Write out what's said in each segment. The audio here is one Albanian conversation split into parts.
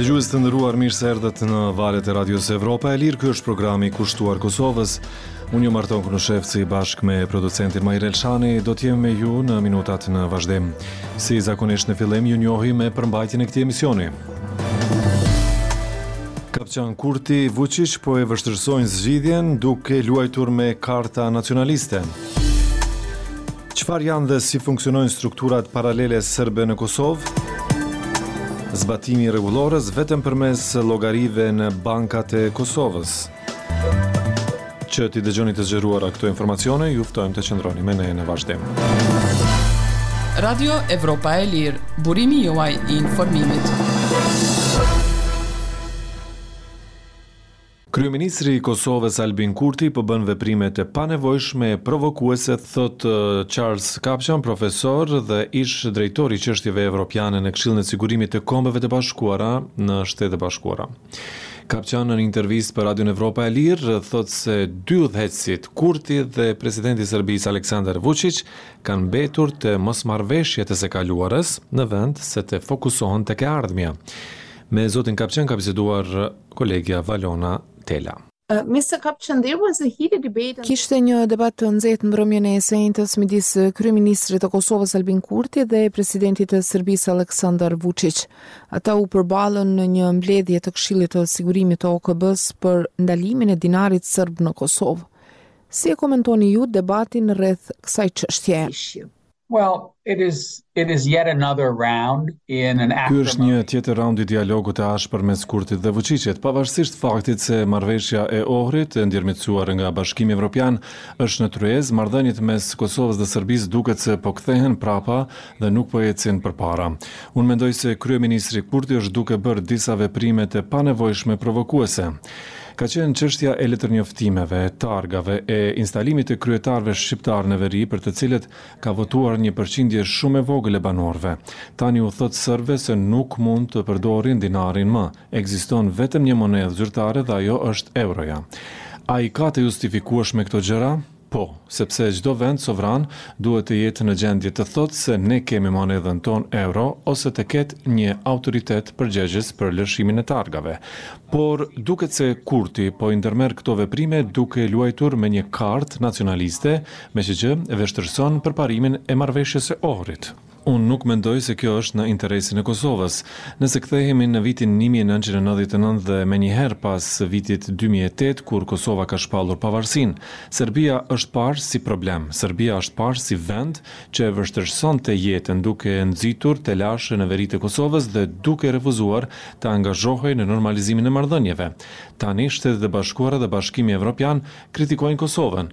Dëgjues të nderuar, mirë se erdhët në valët e Radios Evropa e Lirë, ky është programi i kushtuar Kosovës. Unë jam Arton Konushevci bashkë me producentin Mahir Elshani, do të jemi me ju në minutat në vazhdim. Si zakonisht në fillim, ju njohim me përmbajtjen e këtij emisioni. Kapçan Kurti, Vuçiq po e vështirësojnë zgjidhjen duke luajtur me karta nacionaliste. Çfarë janë dhe si funksionojnë strukturat paralele serbe në Kosovë? Zbatimi i rregullores vetëm përmes llogarive në bankat e Kosovës. Që t'i dëgjoni të zgjeruara këto informacione, ju ftojmë të qëndroni me ne në vazhdim. Radio Evropa e Lirë, burimi juaj i informimit. Kryeministri i Kosovës Albin Kurti po bën veprime të panevojshme e provokuese, thotë Charles Kapçan, profesor dhe ish-drejtor i çështjeve evropiane në Këshillin e Sigurimit të Kombeve të Bashkuara në Shtetet e Bashkuara. Kapçan në intervistë për Radion Evropa e Lirë thotë se dy udhëheqësit, Kurti dhe presidenti i Serbisë Aleksandar Vuçiq, kanë mbetur te mosmarrëveshjet e së kaluarës, në vend se të fokusohen tek e ardhmja. Me zotin Kapçan ka biseduar kolegja Valona Tela. Kishte një debat të nxehtë mbrëmjen e së enjtes midis kryeministrit të Kosovës, Albin Kurti dhe presidentit të Serbisë, Aleksandar Vuçiq. Ata u përballën në një mbledhje të Këshillit të Sigurimit të OKB-së për ndalimin e dinarit serb në Kosovë. Si e komentoni ju debatin rreth kësaj çështje? Well, it is it is yet another round in an Ky është një tjetër raund i dialogut të ashpër mes Kurtit dhe Vuçiqit, pavarësisht faktit se marrëveshja e Ohrit, e ndërmjetësuar nga Bashkimi Evropian, është në tryezë, marrëdhëniet mes Kosovës dhe Serbisë duket se po kthehen prapa dhe nuk po ecin përpara. Unë mendoj se kryeministri Kurti është duke bërë disa veprime të panevojshme provokuese. Ka qenë çështja e letërnjoftimeve, e targave, e instalimit të kryetarëve shqiptarë në veri për të cilët ka votuar një përqindje shumë e vogël e banorëve. Tani u thotë serbëve se nuk mund të përdorin dinarin më. Ekziston vetëm një monedhë zyrtare dhe ajo është euroja. A i ka të justifikueshme këto gjëra? Po, sepse çdo vend sovran duhet të jetë në gjendje të thotë se ne kemi monedhën tonë euro ose të ketë një autoritet përgjegjës për lëshimin e targave. Por, duket se Kurti po i ndërmerr këto veprime duke luajtur me një kartë nacionaliste, me ç'gjë e vështirëson përparimin e Marrëveshjes së Ohrit. Unë nuk mendoj se kjo është në interesin e Kosovës. Nëse kthehemi në vitin një mijë e nëntëqind e nëntëdhjetë e nëntë dhe menjëherë pas vitit dy mijë e tetë, kur Kosova ka shpallur pavarësinë, Serbia është parë si problem, Serbia është parë si vend që e vështirësonte jetën duke nxitur telashe në veri të Kosovës dhe duke refuzuar të angazhohej në normalizimin e marrëdhënieve. Tani Shtetet e Bashkuara dhe Bashkimi Evropian kritikojnë Kosovën,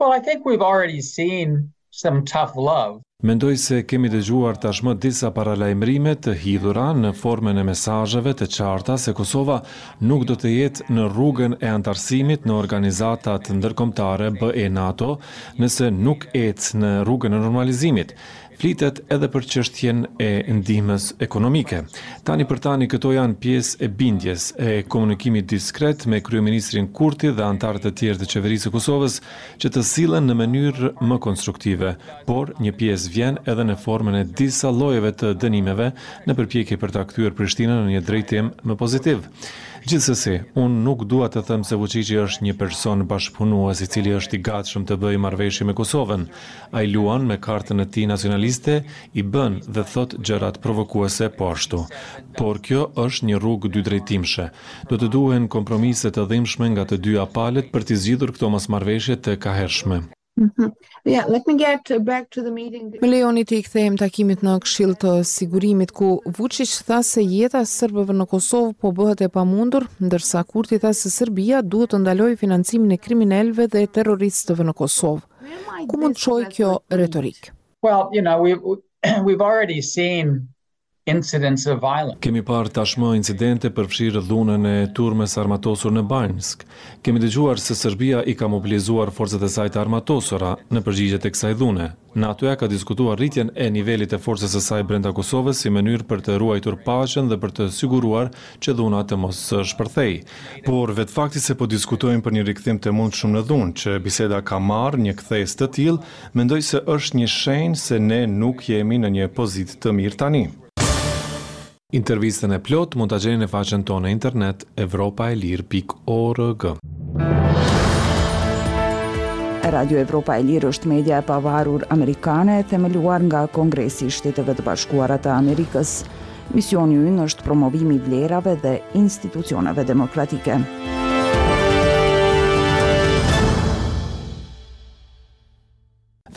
Well I think we've already seen some tough love. Mendoj se kemi dëgjuar tashmë disa paralajmërime të hidhura në formën e mesazheve të qarta se Kosova nuk do të jetë në rrugën e anëtarësimit në organizatat ndërkombëtare BE-NATO nëse nuk ecë në rrugën e normalizimit Flitet edhe për çështjen e ndihmës ekonomike. Tani për tani këto janë pjesë e bindjes, e komunikimit diskret me kryeministrin Kurti dhe anëtarët e tjerë të Qeverisë së Kosovës që të sillen në mënyrë më konstruktive, por një pjesë vjen edhe në formën e disa llojeve të dënimeve në përpjekje për ta kthyer Prishtinën në një drejtim më pozitiv. Gjithsesi, unë nuk dua të them se Vuçiqi është një person bashkëpunues i cili është i gatshëm të bëjë marrëveshje me Kosovën. Ai luan me kartën e tij nacionaliste, i bën dhe thotë gjërat provokuese po ashtu. Por kjo është një rrugë dydrejtimshe. Do të duhen kompromise të dhimbshme nga të dyja palët për t'i zgjidhur këto mosmarrëveshje të kahershme. Më lejoni t'i kthehem takimit në Këshill të Sigurimit, ku Vuçiç tha se jeta e serbëve në Kosovë po bëhet e pamundur, ndërsa Kurti tha se Serbia duhet të ndalojë financimin e kriminelëve dhe terroristëve në Kosovë. Ku mund të çojë kjo retorikë? Well, you know, we we've already seen incidents of violence. Kemi parë tashmë incidente përfshirë dhunën e turmës së armatosur në Banjskë. Kemi dëgjuar se Serbia i ka mobilizuar forcat e saj të armatosura në përgjigje të kësaj dhune. NATO-ja ka diskutuar rritjen e nivelit të forcës së saj brenda Kosovës si mënyrë për të ruajtur paqen dhe për të siguruar që dhuna të mos shpërthejë. Por, vetë fakti se po diskutojmë për një rikthim të mundshëm në dhunë, që biseda ka marrë një kthesë të tillë, mendoj se është një shenjë se ne nuk jemi në një pozitë të mirë tani. Intervistën e plotë mund ta gjeni në faqen tonë në internet evropaelirë pikë org. Radio Evropa e Lirë është media e pavarur amerikane e themeluar nga Kongresi i Shteteve të Bashkuara të Amerikës. Misioni ynë është promovimi i vlerave dhe institucioneve demokratike.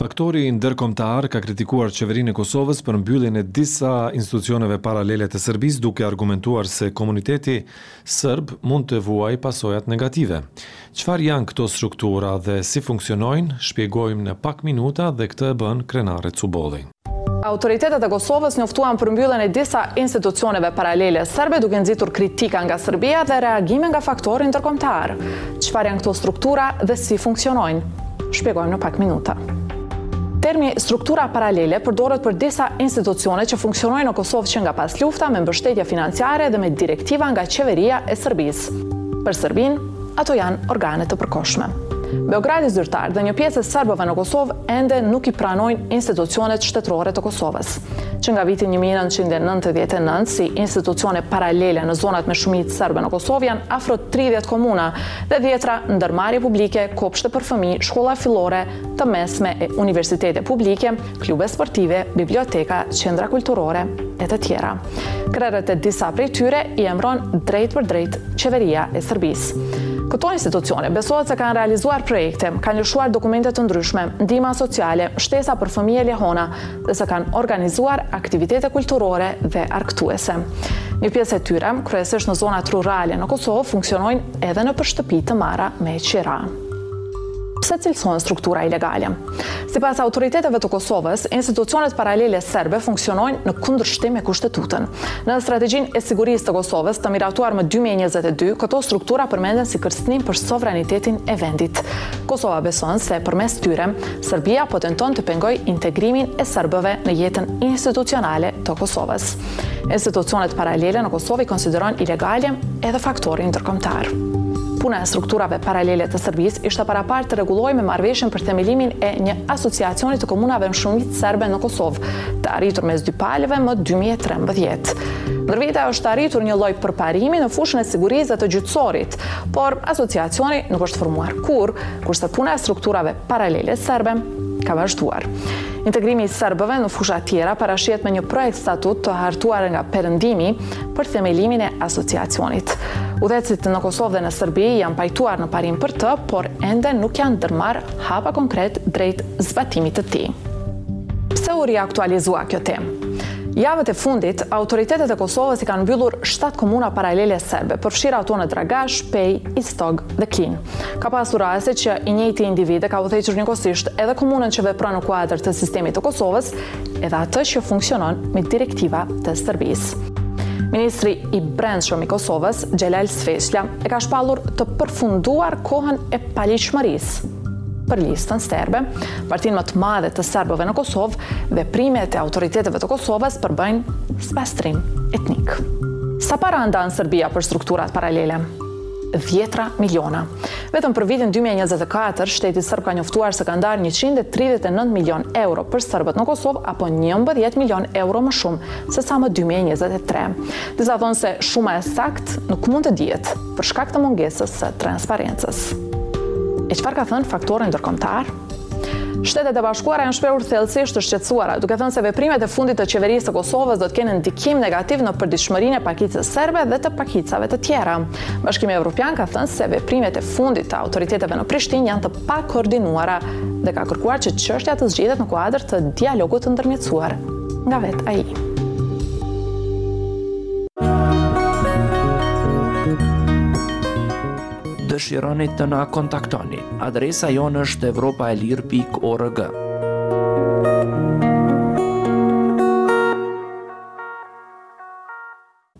Faktori ndërkombëtar ka kritikuar qeverinë e Kosovës për mbylljen e disa institucioneve paralele të Serbisë, duke argumentuar se komuniteti Sërb mund të vuajë pasojat negative. Çfarë janë këto struktura dhe si funksionojnë, shpjegojmë në pak minuta dhe këtë e bën Krenare Cubolli. Autoritetet e Kosovës njoftuan për mbylljen e disa institucioneve paralele serbe duke nxitur kritika nga Serbia dhe reagime nga faktori ndërkombëtar. Çfarë janë këto struktura dhe si funksionojnë? Shpjegojmë në pak minuta. Termi struktura paralele përdoret për disa institucione që funksionojnë në Kosovë që nga paslufta me mbështetje financiare dhe me direktiva nga qeveria e Serbisë. Për Serbinë, ato janë organe të përkohshme. Beogradi zyrtar dhe një pjesë e serbëve në Kosovë ende nuk i pranojnë institucionet shtetërore të Kosovës. Që nga viti 1999, si institucione paralele në zonat me shumicë serbe në Kosovë janë afro 30 komuna dhe dhjetëra ndërmarrje publike, kopshte për fëmijë, shkolla fillore, të mesme e universitete publike, klube sportive, biblioteka, qendra kulturore e të tjera. Krerët e disa prej tyre i emëron drejtpërdrejt qeveria e Serbisë. Këto institucione besohet se kanë realizuar projekte, kanë lëshuar dokumente të ndryshme, ndihma sociale, shtesa për fëmijë e lehona dhe se kanë organizuar aktivitete kulturore dhe argëtuese. Një pjesë e tyre, kryesisht në zonat rurale në Kosovë, funksionojnë edhe nëpër shtëpi të marra me qira. Pse cilësohen struktura ilegale? Sipas autoriteteve të Kosovës, institucionet paralele serbe funksionojnë në kundërshtim me Kushtetutën. Në strategjinë e sigurisë të Kosovës të miratuar më 2022, këto struktura përmenden si kërcënim për sovranitetin e vendit. Kosova beson se përmes tyre, Serbia po tenton të pengojë integrimin e serbëve në jetën institucionale të Kosovës. Institucionet paralele në Kosovë i konsideron ilegale edhe faktori ndërkombëtar. Puna e strukturave paralele të Serbisë ishte paraparë të rregullohej me marrëveshjen për themelimin e një asociacioni të komunave me shumicë serbe në Kosovë, të arritur mes dy palëve më 2013. Ndër vite është arritur një lloj përparimi në fushën e sigurisë dhe të gjyqësorit, por asociacioni nuk është formuar kurrë, kurse puna e strukturave paralele serbe ka vazhduar. Integrimi i serbëve në fushat tjera parashihet me një projekt-statut të hartuar nga Perëndimi për themelimin e asociacionit. Udhëheqësit në Kosovë dhe në Serbi janë pajtuar në parim për të, por ende nuk janë ndërmarrë hapa konkretë drejt zbatimit të tij. Pse u riaktualizua kjo temë? Javët e fundit, autoritetet e Kosovës i kanë mbyllur 7 komuna paralele serbe, përfshirë ato në Dragash, Pejë, Istog, dhe Klinë. Ka pasur raste që i njëjti individ e ka udhëhequr njëkohësisht edhe komunën që vepron në kuadër të sistemit të Kosovës, edhe atë që funksionon me direktiva të Serbisë. Ministri i Brendshëm i Kosovës, Xhelal Sveçla, e ka shpallur të përfunduar kohën e paligjshmërisë për listën serbe, partinë më të madhe të serbëve në Kosovë, veprimet e autoriteteve të Kosovës përbëjnë spastrim etnik. Sa para ndan Serbia për strukturat paralele? dhjetëra miliona. Vetëm për vitin 2024, shteti serb ka njoftuar se ka ndarë 139 milion euro për serbët në Kosovë, apo 11 milion euro më shumë se sa më 2023. Disa thonë se shuma e saktë nuk mund të dihet për shkak të mungesës së transparencës. E çfarë ka thënë faktori ndërkombëtar? Shtetet e Bashkuara janë shprehur thellësisht të shqetësuara, duke thënë se veprimet e fundit të qeverisë së Kosovës do të kenë ndikim negativ në përditshmërinë e pakicës serbe dhe të pakicave të tjera. Bashkimi Evropian ka thënë se veprimet e fundit të autoriteteve në Prishtinë janë të pakoordinuara dhe ka kërkuar që çështja të zgjidhet në kuadër të dialogut të ndërmjetësuar nga vetë ai. Dëshironi të na kontaktoni? Adresa jonë është evropaelire.org.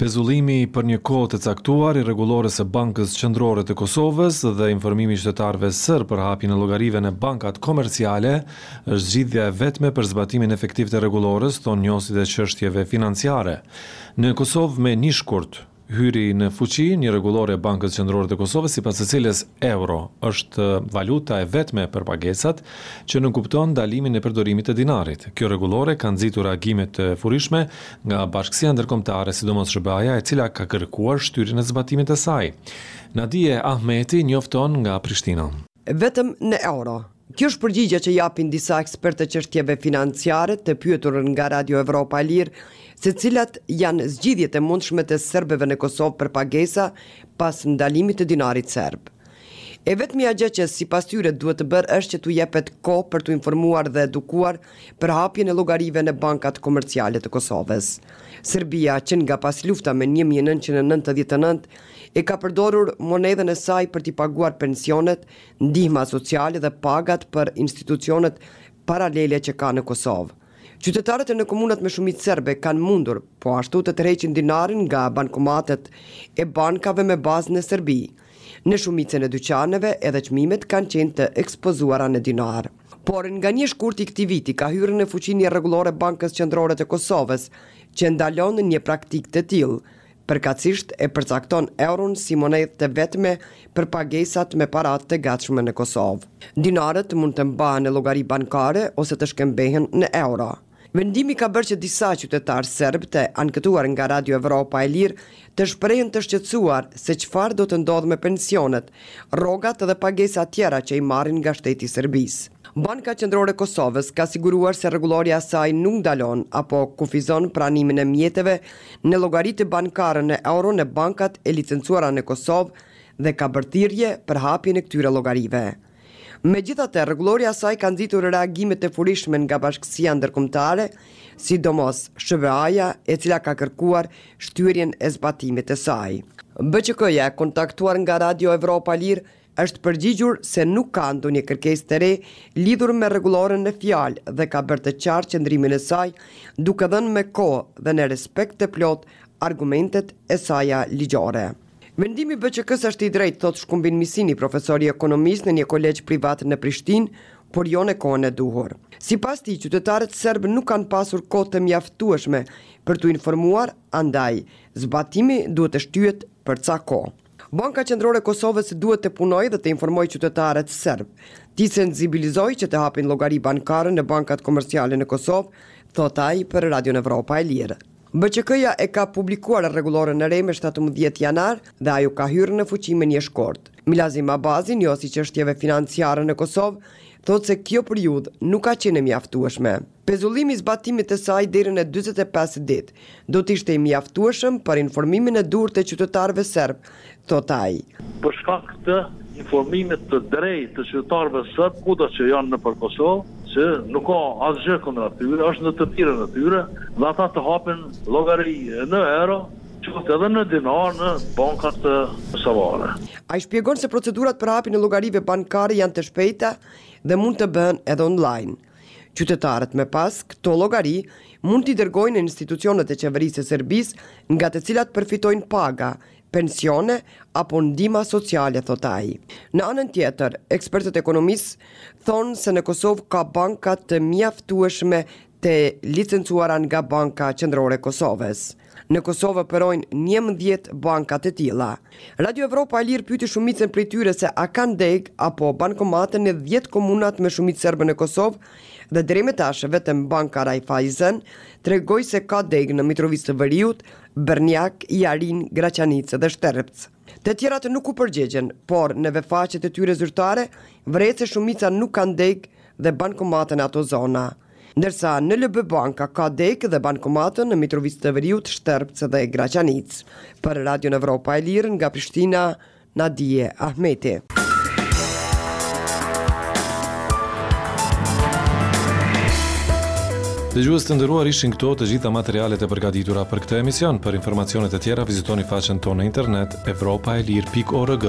Pezullimi për një kohë të caktuar i rregullores së Bankës Qendrore të Kosovës dhe informimi i qytetarëve serbë për hapjen e llogarive në bankat komerciale është zgjidhja e vetme për zbatimin efektiv të rregullores, thonë njohësit e çështjeve financiare. Në Kosovë më një shkurt, Hyri në fuqi një rregullore e Bankës Qendrore të Kosovës sipas së cilës euro është valuta e vetme për pagesat, që nënkupton ndalimin e përdorimit të dinarit. Kjo rregullore ka nxitur reagime të furishme nga bashkësia ndërkombëtare, sidomos SHBA-ja, e cila ka kërkuar shtyrjen e zbatimit të saj. Nadie Ahmeti njofton nga Prishtina. Vetëm në euro, Kjo është përgjigja që japin disa ekspertë të çështjeve financiare, të pyetur nga Radio Evropa e Lirë se cilat janë zgjidhjet e mundshme të serbëve në Kosovë për pagesa pas ndalimit të dinarit serb. E vetmja gjë që sipas tyre duhet të bëhet është që t'u jepet kohë për t'u informuar dhe edukuar për hapjen e llogarive në bankat komerciale të Kosovës. Serbia që nga paslufta më një mijë e nëntëqind e nëntëdhjetë e nëntë e ka përdorur monedhën e saj për t'i paguar pensionet Ndihmat sociale dhe pagat për institucionet paralele që ka në Kosovë. Qytetarët në komunat me shumicë serbe kanë mundur po ashtu të tërheqin dinarin nga bankomatet e bankave me bazë në Serbi. Në shumicën e dyqaneve edhe çmimet kanë qenë të ekspozuara në dinarë. Por nga një shkurti i këtij viti ka hyrë në fuqi një rregullore e Bankës Qendrore të Kosovës që ndalon një praktikë të tillë, Përkatësisht e përcakton euron si monedhë të vetme për pagesat me para të gatshme në Kosovë. Dinarët mund të mbahen në llogari bankare ose të shkëmbehen në euro. Vendimi ka bërë që disa qytetarë serbë të anketuar nga Radio Evropa e Lirë të shprehen të shqetësuar se çfarë do të ndodhë me pensionet, rrogat dhe pagesat tjera që i marrin nga shteti i Serbisë. Banka Qendrore e Kosovës ka siguruar se rregullorja e saj nuk ndalon apo kufizon pranimin e mjeteve Në llogaritë bankare në euro në bankat e licencuara në Kosovë dhe ka bërë thirrje për hapjen e këtyre llogarive. Megjithatë, rregullorja e saj ka nxitur reagime të furishme nga bashkësia ndërkombëtare, sidomos SHBA-ja, e cila ka kërkuar shtyrjen e zbatimit të saj. BQK-ja e kontaktuar nga Radio Evropa e Lirë, është përgjigjur se nuk ka ndonjë kërkesë të re lidhur me rregulloren në fjalë dhe ka bërë të qartë qëndrimin e saj, duke dhënë me kohë dhe në respekt të plotë argumentet e saja ligjore. Vendimi i BQK-së është i drejtë, thotë Shkumbin Misini, profesor i ekonomisë në një kolegj privat në Prishtinë, por jo në kohën e duhur. Sipas tij, qytetarët serbë nuk kanë pasur kohë të mjaftueshme për t'u informuar, andaj, zbatimi duhet të shtyhet për ca kohë. Banka Qendrore e Kosovës duhet të punojë dhe të informojë qytetarët serbë, t'i sensibilizojë që të hapin llogari bankare në bankat komerciale në Kosovë, thotë ai për Radion Evropa e Lirë. BQK-ja e ka publikuar rregulloren e re më shtatëmbëdhjetë janar dhe ajo ka hyrë në fuqi më një shkurt. Milazim Abazi, njohës i çështjeve financiare në Kosovë, thotë se kjo periudhë nuk ka qenë e mjaftueshme. Pezullimi i zbatimit të saj deri në dyzet e pesë ditë do të ishte i mjaftueshëm për informimin e duhur të qytetarëve serbë, thotë ai. Për shkak të informimit të drejtë të qytetarëve serbë kudo që janë nëpër Kosovë, që nuk ka asgjë kundra tyre, është në të mirën e tyre dhe ata të hapin llogari në euro, qoftë edhe në dinarë në bankat kosovare. Ai shpjegon se procedurat për hapjen e llogarive bankare janë të shpejta dhe mund të bëhen edhe online. Qytetarët, më pas, këto llogari mund t'i dërgojnë në institucionet e qeverisë së Serbisë nga të cilat përfitojnë paga, pensione apo ndihma sociale, thotë ai. Në anën tjetër, ekspertë të ekonomisë thonë se në Kosovë ka banka të mjaftueshme të licencuara nga Banka Qendrore e Kosovës. Në Kosovë operojnë njëmbëdhjetë banka të tilla. Radio Evropa e Lirë pyeti shumicën prej tyre se a kanë degë apo bankomate në dhjetë komunat me shumicë serbe në Kosovë dhe deri më tash vetëm banka Raiffeisen tregoi se ka degë në Mitrovicë të Veriut, Bërnjak, Jarinë, Graçanicë dhe Shtërpcë. Të tjerat nuk u përgjigjën, por në uebfaqet e tyre zyrtare vërehet se shumica nuk kanë degë dhe bankomate në ato zona. Ndërsa, NLB Banka ka degë dhe bankomate në Mitrovicë të Veriut, Shtërpcë dhe Graçanicë. Për Radion Evropa e Lirë nga Prishtina, Nadije Ahmeti. Dëgjues të nderuar ishin këto të gjitha materialet e përgatitura për këtë emision. Për informacione të tjera vizitoni faqen tonë në internet evropaelire.org.